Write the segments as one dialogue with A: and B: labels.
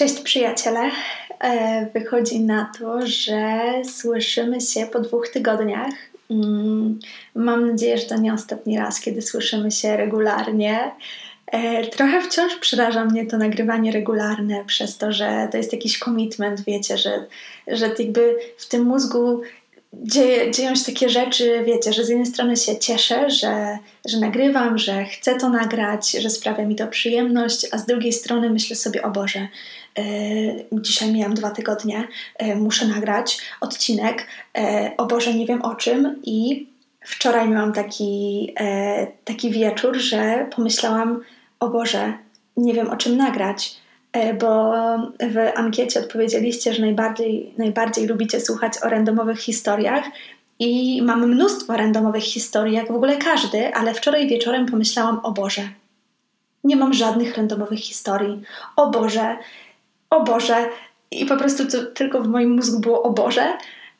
A: Cześć przyjaciele. E, wychodzi na to, że słyszymy się po dwóch tygodniach. Mm, mam nadzieję, że to nie ostatni raz, kiedy słyszymy się regularnie. E, trochę wciąż przeraża mnie to nagrywanie regularne, przez to, że to jest jakiś commitment, wiecie, że, że jakby w tym mózgu dzieje, dzieją się takie rzeczy, wiecie, że z jednej strony się cieszę, że, że nagrywam, że chcę to nagrać, że sprawia mi to przyjemność, a z drugiej strony myślę sobie, o Boże, yy, dzisiaj miałam dwa tygodnie, yy, muszę nagrać odcinek, yy, o Boże, nie wiem o czym i wczoraj miałam taki, taki wieczór, że pomyślałam, o Boże, nie wiem o czym nagrać bo w ankiecie odpowiedzieliście, że najbardziej, najbardziej lubicie słuchać o randomowych historiach. I mam mnóstwo randomowych historii, jak w ogóle każdy, ale wczoraj wieczorem pomyślałam: O Boże, nie mam żadnych randomowych historii. O Boże, o Boże. I po prostu to tylko w moim mózgu było: O Boże.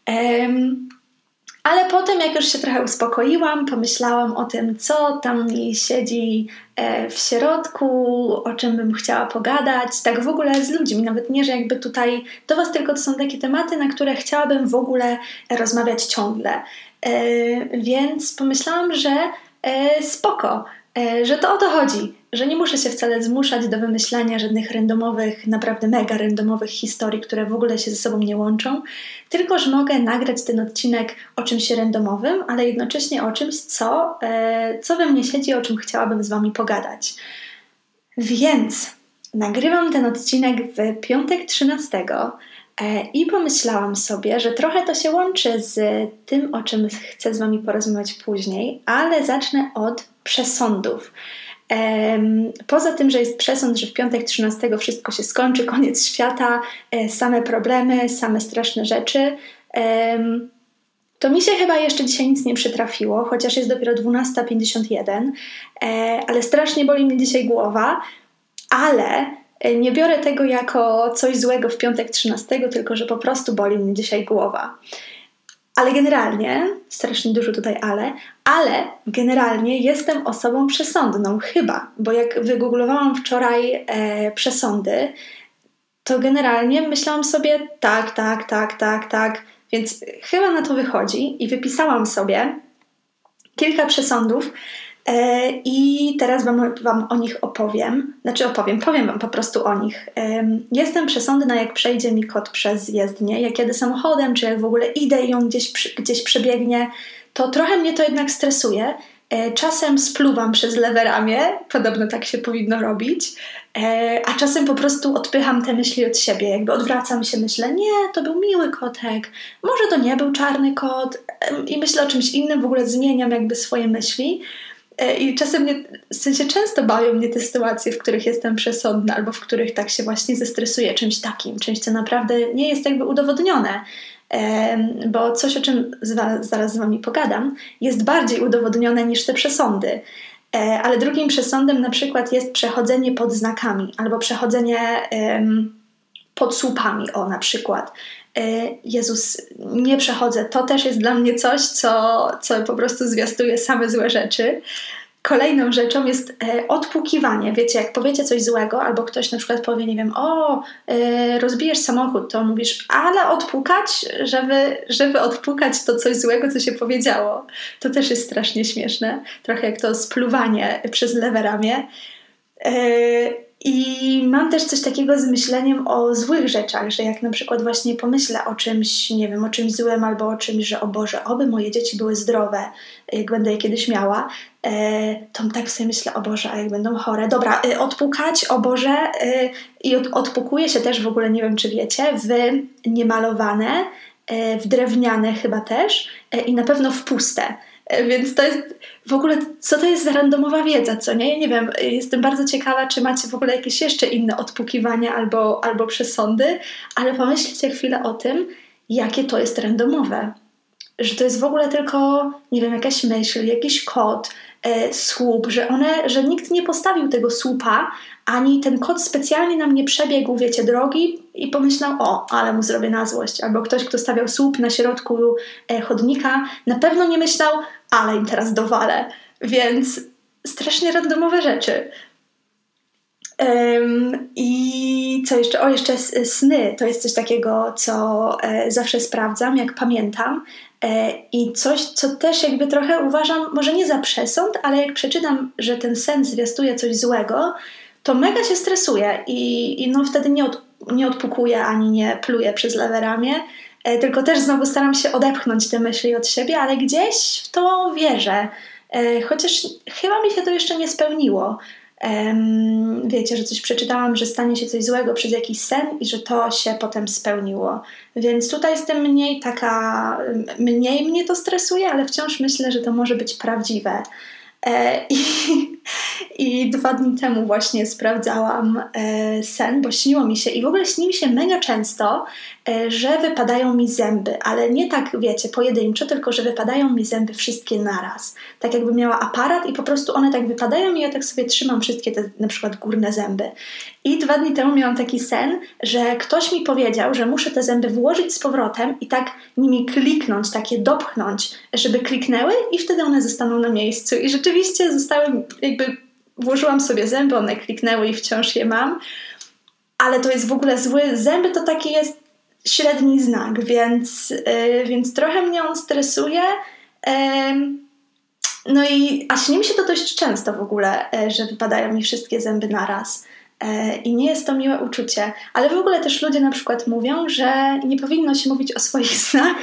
A: Um, ale potem, jak już się trochę uspokoiłam, pomyślałam o tym, co tam mi siedzi e, w środku, o czym bym chciała pogadać, tak w ogóle z ludźmi. Nawet nie, że jakby tutaj do Was, tylko to są takie tematy, na które chciałabym w ogóle rozmawiać ciągle. E, więc pomyślałam, że e, spoko, że to o to chodzi że nie muszę się wcale zmuszać do wymyślania żadnych randomowych, naprawdę mega randomowych historii, które w ogóle się ze sobą nie łączą, tylko że mogę nagrać ten odcinek o czymś randomowym, ale jednocześnie o czymś, co, e, co we mnie siedzi, o czym chciałabym z Wami pogadać. Więc nagrywam ten odcinek w piątek 13 e, i pomyślałam sobie, że trochę to się łączy z tym, o czym chcę z Wami porozmawiać później, ale zacznę od przesądów. Poza tym, że jest przesąd, że w piątek 13 wszystko się skończy, koniec świata, e, same problemy, same straszne rzeczy, to mi się chyba jeszcze dzisiaj nic nie przytrafiło, chociaż jest dopiero 12.51, e, ale strasznie boli mnie dzisiaj głowa, ale e, nie biorę tego jako coś złego w piątek 13, tylko że po prostu boli mnie dzisiaj głowa. Ale generalnie, strasznie dużo tutaj ale, ale generalnie jestem osobą przesądną, chyba, bo jak wygooglowałam wczoraj e, przesądy, to generalnie myślałam sobie tak, tak, tak, tak, tak, więc chyba na to wychodzi i wypisałam sobie kilka przesądów, E, I teraz wam, wam, o nich opowiem. Znaczy opowiem, powiem Wam po prostu o nich. Jestem przesądna, jak przejdzie mi kot przez jezdnię. Jak jedę samochodem, czy jak w ogóle idę i on gdzieś, gdzieś przebiegnie, to trochę mnie to jednak stresuje. E, czasem spluwam przez lewe ramię, podobno tak się powinno robić, e, a czasem po prostu odpycham te myśli od siebie, jakby odwracam się, myślę, nie, to był miły kotek, może to nie był czarny kot i myślę o czymś innym, w ogóle zmieniam jakby swoje myśli. E, I czasem mnie, w sensie często bawią mnie te sytuacje, w których jestem przesądna, albo w których tak się właśnie zestresuję czymś takim, czymś, co naprawdę nie jest jakby udowodnione. Bo coś, o czym zaraz z Wami pogadam, jest bardziej udowodnione niż te przesądy. E, ale drugim przesądem na przykład jest przechodzenie pod znakami, albo przechodzenie pod słupami, o na przykład. E, Jezus, nie przechodzę. To też jest dla mnie coś, co, co po prostu zwiastuje same złe rzeczy. Kolejną rzeczą jest e, odpukiwanie. Wiecie, jak powiecie coś złego, albo ktoś na przykład powie, nie wiem, o, e, rozbijesz samochód, to mówisz, ale odpukać, żeby, żeby odpukać to coś złego, co się powiedziało. To też jest strasznie śmieszne. Trochę jak to spluwanie przez lewe ramię. I mam też coś takiego z myśleniem o złych rzeczach, że jak na przykład właśnie pomyślę o czymś, nie wiem, o czymś złym albo o czymś, że o Boże, oby moje dzieci były zdrowe, jak będę je kiedyś miała, e, to tak sobie myślę, o Boże, a jak będą chore, dobra, e, odpukać, o Boże, e, i odpukuje się też w ogóle, nie wiem czy wiecie, w niemalowane, w drewniane chyba też i na pewno w puste. Więc to jest w ogóle, co to jest za randomowa wiedza, co nie? Nie wiem, jestem bardzo ciekawa, czy macie w ogóle jakieś jeszcze inne odpukiwania albo, albo przesądy, ale pomyślcie chwilę o tym, jakie to jest randomowe. Że to jest w ogóle tylko, nie wiem, jakaś myśl, jakiś kod, e, słup, że one, że nikt nie postawił tego słupa, ani ten kod specjalnie nam nie przebiegł, wiecie, drogi i pomyślał, o, ale mu zrobię na złość. Albo ktoś, kto stawiał słup na środku e, chodnika, na pewno nie myślał, ale im teraz dowalę. Więc strasznie randomowe rzeczy. I co jeszcze? O, jeszcze sny. To jest coś takiego, co e, zawsze sprawdzam, jak pamiętam. E, I coś, co też jakby trochę uważam, może nie za przesąd, ale jak przeczytam, że ten sen zwiastuje coś złego, to mega się stresuję i, i no wtedy nie, od, nie odpukuję ani nie pluję przez lewe ramię, e, tylko też znowu staram się odepchnąć te myśli od siebie, ale gdzieś w to wierzę. Chociaż chyba mi się to jeszcze nie spełniło wiecie, że coś przeczytałam, że stanie się coś złego przez jakiś sen i że to się potem spełniło. Więc tutaj jestem mniej taka, mniej mnie to stresuje, ale wciąż myślę, że to może być prawdziwe. E, I, I dwa dni temu właśnie sprawdzałam e, sen, bo śniło mi się i w ogóle śni mi się mega często, e, że wypadają mi zęby, ale nie tak, wiecie, pojedynczo, tylko że wypadają mi zęby wszystkie naraz. Tak jakby miała aparat i po prostu one tak wypadają i ja tak sobie trzymam wszystkie te na przykład górne zęby. I dwa dni temu miałam taki sen, że ktoś mi powiedział, że muszę te zęby włożyć z powrotem i tak nimi kliknąć, takie dopchnąć, żeby kliknęły i wtedy one zostaną na miejscu. I rzeczywiście zostały, jakby włożyłam sobie zęby, one kliknęły i wciąż je mam. Ale to jest w ogóle zły. Zęby to taki jest średni znak, więc, yy, więc trochę mnie on stresuje. Yy, no i, a śni mi się to dość często w ogóle, yy, że wypadają mi wszystkie zęby naraz. E, I nie jest to miłe uczucie, ale w ogóle też ludzie na przykład mówią, że nie powinno się mówić o swoich snach,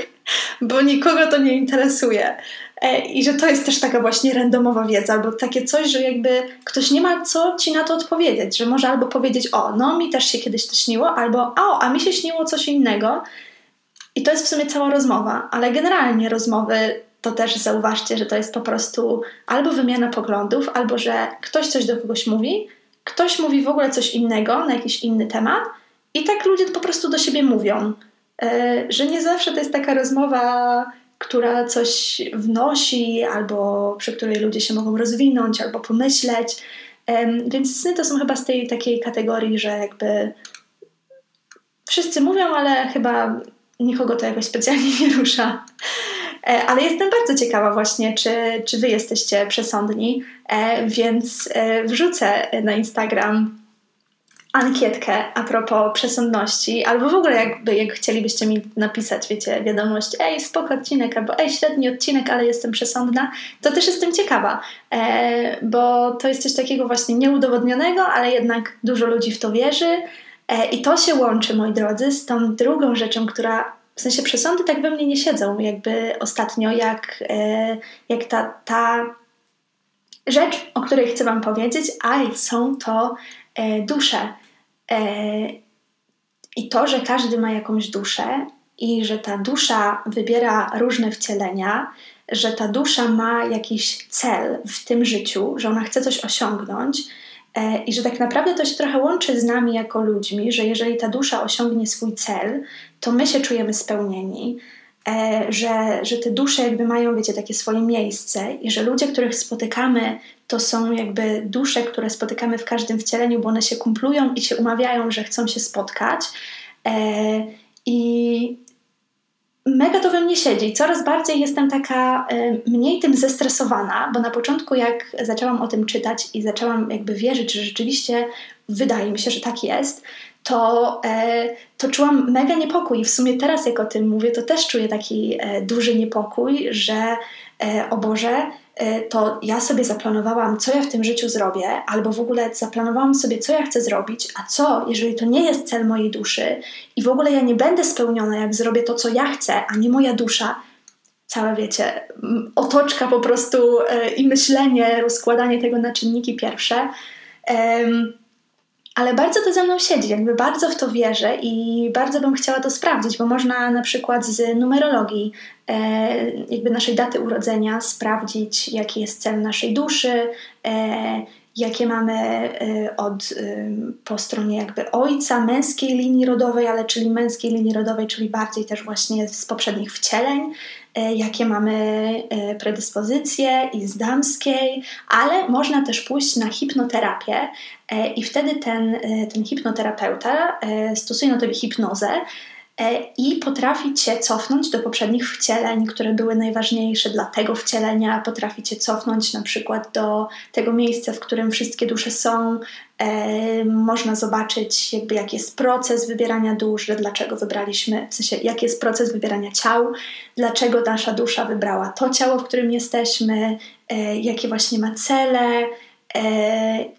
A: bo nikogo to nie interesuje. E, I że to jest też taka właśnie randomowa wiedza, albo takie coś, że jakby ktoś nie ma co ci na to odpowiedzieć, że może albo powiedzieć, o, no mi też się kiedyś to śniło, albo o, a mi się śniło coś innego. I to jest w sumie cała rozmowa, ale generalnie rozmowy to też zauważcie, że to jest po prostu albo wymiana poglądów, albo że ktoś coś do kogoś mówi, ktoś mówi w ogóle coś innego na jakiś inny temat i tak ludzie po prostu do siebie mówią. E, że nie zawsze to jest taka rozmowa, która coś wnosi, albo przy której ludzie się mogą rozwinąć, albo pomyśleć. Więc sny to są chyba z tej takiej kategorii, że jakby wszyscy mówią, ale chyba nikogo to jakoś specjalnie nie rusza. E, ale jestem bardzo ciekawa właśnie, czy, czy wy jesteście przesądni, e, więc e, wrzucę na Instagram ankietkę a propos przesądności, albo w ogóle jakby jak chcielibyście mi napisać, wiecie, wiadomość, ej, spoko odcinek, albo ej, średni odcinek, ale jestem przesądna, to też jestem ciekawa, e, bo to jest coś takiego właśnie nieudowodnionego, ale jednak dużo ludzi w to wierzy e, i to się łączy, moi drodzy, z tą drugą rzeczą, która w sensie przesądy tak we mnie nie siedzą, jakby ostatnio, jak, e, jak ta, ta rzecz, o której chcę Wam powiedzieć, a są to e, dusze. E, I to, że każdy ma jakąś duszę i że ta dusza wybiera różne wcielenia, że ta dusza ma jakiś cel w tym życiu, że ona chce coś osiągnąć, E, I że tak naprawdę to się trochę łączy z nami jako ludźmi, że jeżeli ta dusza osiągnie swój cel, to my się czujemy spełnieni, że, że te dusze jakby mają, wiecie, takie swoje miejsce i że ludzie, których spotykamy, to są jakby dusze, które spotykamy w każdym wcieleniu, bo one się kumplują i się umawiają, że chcą się spotkać. E, I mega to we mnie siedzi. Coraz bardziej jestem taka y, mniej tym zestresowana, bo na początku, jak zaczęłam o tym czytać i zaczęłam jakby wierzyć, że rzeczywiście wydaje mi się, że tak jest, to, e, to czułam mega niepokój. W sumie teraz, jak o tym mówię, to też czuję taki e, duży niepokój, że e, o Boże, to ja sobie zaplanowałam, co ja w tym życiu zrobię, albo w ogóle zaplanowałam sobie, co ja chcę zrobić, a co, jeżeli to nie jest cel mojej duszy i w ogóle ja nie będę spełniona, jak zrobię to, co ja chcę, a nie moja dusza. Całe, wiecie, otoczka po prostu i myślenie, rozkładanie tego na czynniki pierwsze ale bardzo to ze mną siedzi, jakby bardzo w to wierzę i bardzo bym chciała to sprawdzić, bo można na przykład z numerologii, e, jakby naszej daty urodzenia, sprawdzić, jaki jest cel naszej duszy, e, jakie mamy e, od, po stronie jakby ojca, męskiej linii rodowej, ale czyli męskiej linii rodowej, czyli bardziej też właśnie z poprzednich wcieleń, E, jakie mamy predyspozycje i z damskiej, ale można też pójść na hipnoterapię i wtedy ten, ten hipnoterapeuta stosuje na tobie hipnozę i potrafi cię cofnąć do poprzednich wcieleń, które były najważniejsze dla tego wcielenia, potrafi cię cofnąć na przykład do tego miejsca, w którym wszystkie dusze są. można zobaczyć, jakby jaki jest proces wybierania dusz, dlaczego wybraliśmy, w sensie jaki jest proces wybierania ciał, dlaczego nasza dusza wybrała to ciało, w którym jesteśmy, jakie właśnie ma cele E,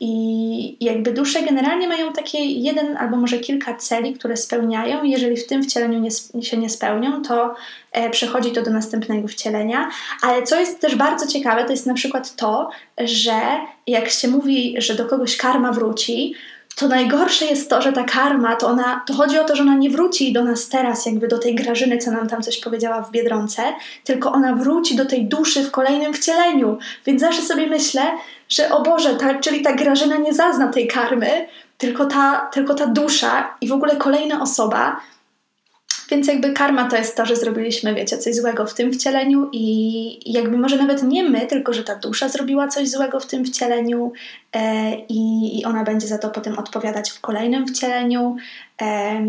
A: I jakby dusze generalnie mają takie jeden albo może kilka celi, które spełniają. Jeżeli w tym wcieleniu nie, się nie spełnią, to e, przechodzi to do następnego wcielenia. Ale co jest też bardzo ciekawe, to jest na przykład to, że jak się mówi, że do kogoś karma wróci, to najgorsze jest to, że ta karma, to ona, to chodzi o to, że ona nie wróci do nas teraz, jakby do tej Grażyny, co nam tam coś powiedziała w Biedronce, tylko ona wróci do tej duszy w kolejnym wcieleniu. Więc zawsze sobie myślę, że o Boże, ta, czyli ta Grażyna nie zazna tej karmy, tylko ta, tylko ta dusza i w ogóle kolejna osoba. Więc jakby karma to jest to, że zrobiliśmy, wiecie, coś złego w tym wcieleniu i jakby może nawet nie my, tylko że ta dusza zrobiła coś złego w tym wcieleniu e, i, i ona będzie za to potem odpowiadać w kolejnym wcieleniu e,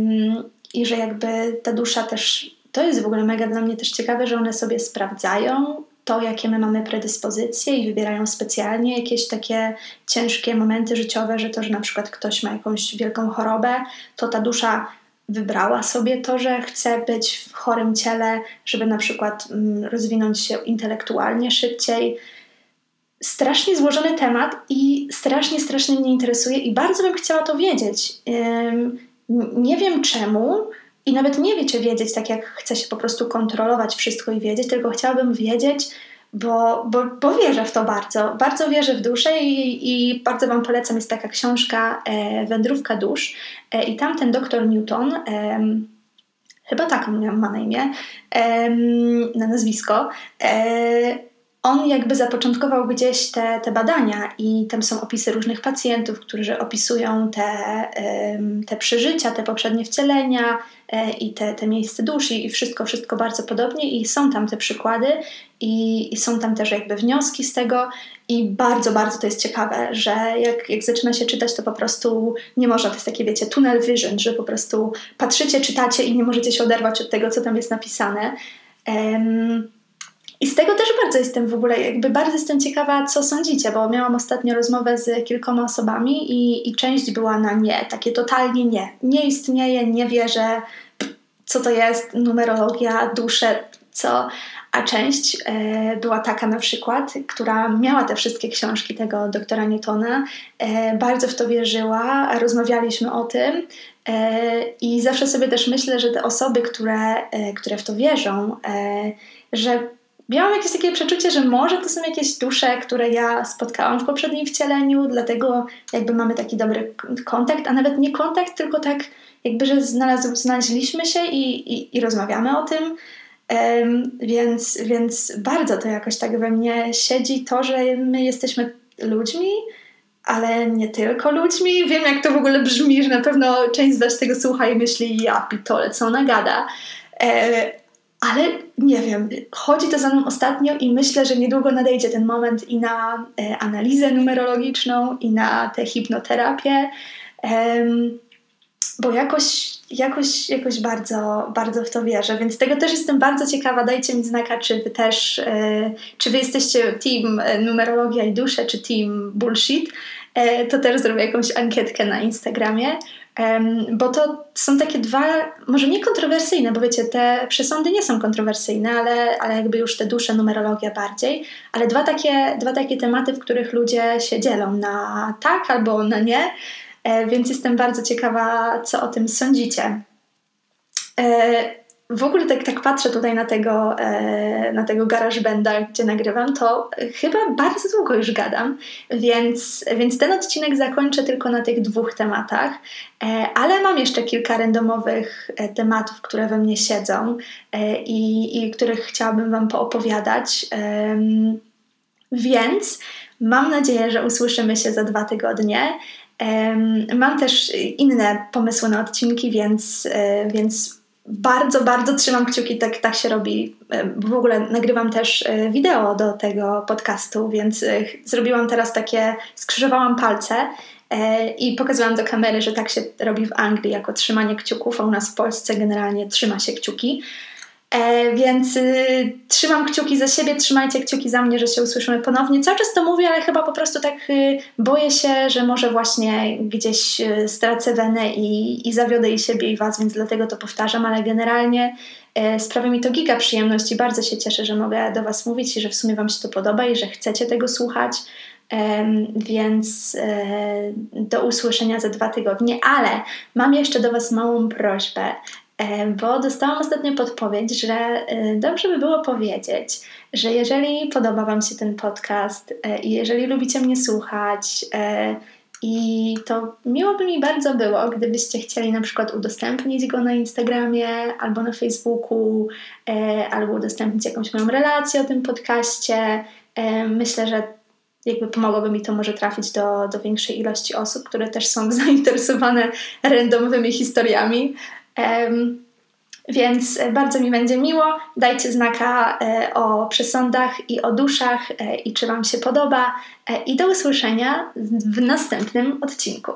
A: i że jakby ta dusza też, to jest w ogóle mega dla mnie też ciekawe, że one sobie sprawdzają to, jakie my mamy predyspozycje i wybierają specjalnie jakieś takie ciężkie momenty życiowe, że to, że na przykład ktoś ma jakąś wielką chorobę, to ta dusza wybrała sobie to, że chce być w chorym ciele, żeby na przykład mm, rozwinąć się intelektualnie szybciej. Strasznie złożony temat i strasznie, strasznie mnie interesuje i bardzo bym chciała to wiedzieć. Nie wiem czemu, i nawet nie wiecie wiedzieć, tak jak chce się po prostu kontrolować wszystko i wiedzieć, tylko chciałabym wiedzieć, bo, bo, bo wierzę w to bardzo. Bardzo wierzę w duszę i, i bardzo Wam polecam. Jest taka książka e, Wędrówka dusz e, i tam ten doktor Newton, e, chyba taką ma na imię, na nazwisko, e, on jakby zapoczątkował gdzieś te, te badania i tam są opisy różnych pacjentów, którzy opisują te, te przeżycia, te poprzednie wcielenia e, i te, te miejsce duszy i wszystko, wszystko bardzo podobnie i są tam te przykłady i, i są tam też jakby wnioski z tego i bardzo, bardzo to jest ciekawe, że jak, jak zaczyna się czytać, to po prostu nie można, to jest takie wiecie, tunnel vision, że po prostu patrzycie, czytacie i nie możecie się oderwać od tego, co tam jest napisane. Um, i z tego też bardzo jestem w ogóle, jakby bardzo jestem ciekawa, co sądzicie, bo miałam ostatnio rozmowę z kilkoma osobami i, i część była na nie, takie totalnie nie. Nie istnieje, nie wierzę, co to jest, numerologia, dusze, co. A część e, była taka na przykład, która miała te wszystkie książki tego doktora Newtona, e, bardzo w to wierzyła, rozmawialiśmy o tym e, i zawsze sobie też myślę, że te osoby, które, e, które w to wierzą, e, że miałam jakieś takie przeczucie, że może to są jakieś dusze, które ja spotkałam w poprzednim wcieleniu, dlatego jakby mamy taki dobry kontakt, a nawet nie kontakt, tylko tak jakby, że znalazł, znaleźliśmy się i, i, i rozmawiamy o tym. Um, więc, więc bardzo to jakoś tak we mnie siedzi to, że my jesteśmy ludźmi, ale nie tylko ludźmi. Wiem, jak to w ogóle brzmi, że na pewno część z Was tego słucha i myśli, ja pitole, co ona gada. E, ale nie wiem, chodzi to za mną ostatnio i myślę, że niedługo nadejdzie ten moment i na e, analizę numerologiczną, i na tę hipnoterapię, bo jakoś, jakoś, jakoś bardzo, bardzo w to wierzę, więc tego też jestem bardzo ciekawa. Dajcie mi znaka, czy wy też, e, czy wy jesteście team e, numerologia i dusze, czy team bullshit. To też zrobię jakąś ankietkę na Instagramie. Bo to są takie dwa, może nie kontrowersyjne, bo wiecie, te przesądy nie są kontrowersyjne, ale, ale jakby już te dusze, numerologia bardziej, ale dwa takie, dwa takie tematy, w których ludzie się dzielą na tak albo na nie, e, więc jestem bardzo ciekawa, co o tym sądzicie. W ogóle tak, tak patrzę tutaj na tego, e, na tego GarageBanda, gdzie nagrywam, to chyba bardzo długo już gadam, więc, więc ten odcinek zakończę tylko na tych dwóch tematach, e, ale mam jeszcze kilka randomowych e, tematów, które we mnie siedzą e, i, i których chciałabym Wam poopowiadać. Więc mam nadzieję, że usłyszymy się za dwa tygodnie. Mam też inne pomysły na odcinki, więc, e, więc bardzo, bardzo trzymam kciuki, tak, tak się robi. W ogóle nagrywam też e, wideo do tego podcastu, więc e, zrobiłam teraz takie, skrzyżowałam palce i pokazałam do kamery, że tak się robi w Anglii jako trzymanie kciuków, a u nas w Polsce generalnie trzyma się kciuki. E, więc y, trzymam kciuki za siebie, trzymajcie kciuki za mnie, że się usłyszymy ponownie. Cały czas to mówię, ale chyba po prostu tak y, boję się, że może właśnie gdzieś y, stracę wenę i, i zawiodę i siebie i Was, więc dlatego to powtarzam, ale generalnie e, sprawia mi to giga przyjemności. Bardzo się cieszę, że mogę do Was mówić i że w sumie Wam się to podoba i że chcecie tego słuchać. Więc e, do usłyszenia za dwa tygodnie, ale mam jeszcze do Was małą prośbę. Bo dostałam ostatnio podpowiedź, że e, dobrze by było powiedzieć, że jeżeli podoba Wam się ten podcast e, i jeżeli lubicie mnie słuchać, i to miło by mi bardzo było, gdybyście chcieli na przykład udostępnić go na Instagramie albo na Facebooku, albo udostępnić jakąś moją relację o tym podcaście. Myślę, że jakby pomogłoby mi to może trafić do, do większej ilości osób, które też są zainteresowane randomowymi historiami. Więc bardzo mi będzie miło. Dajcie znaka e, o przesądach i o duszach e, i czy Wam się podoba. E, I do usłyszenia w następnym odcinku.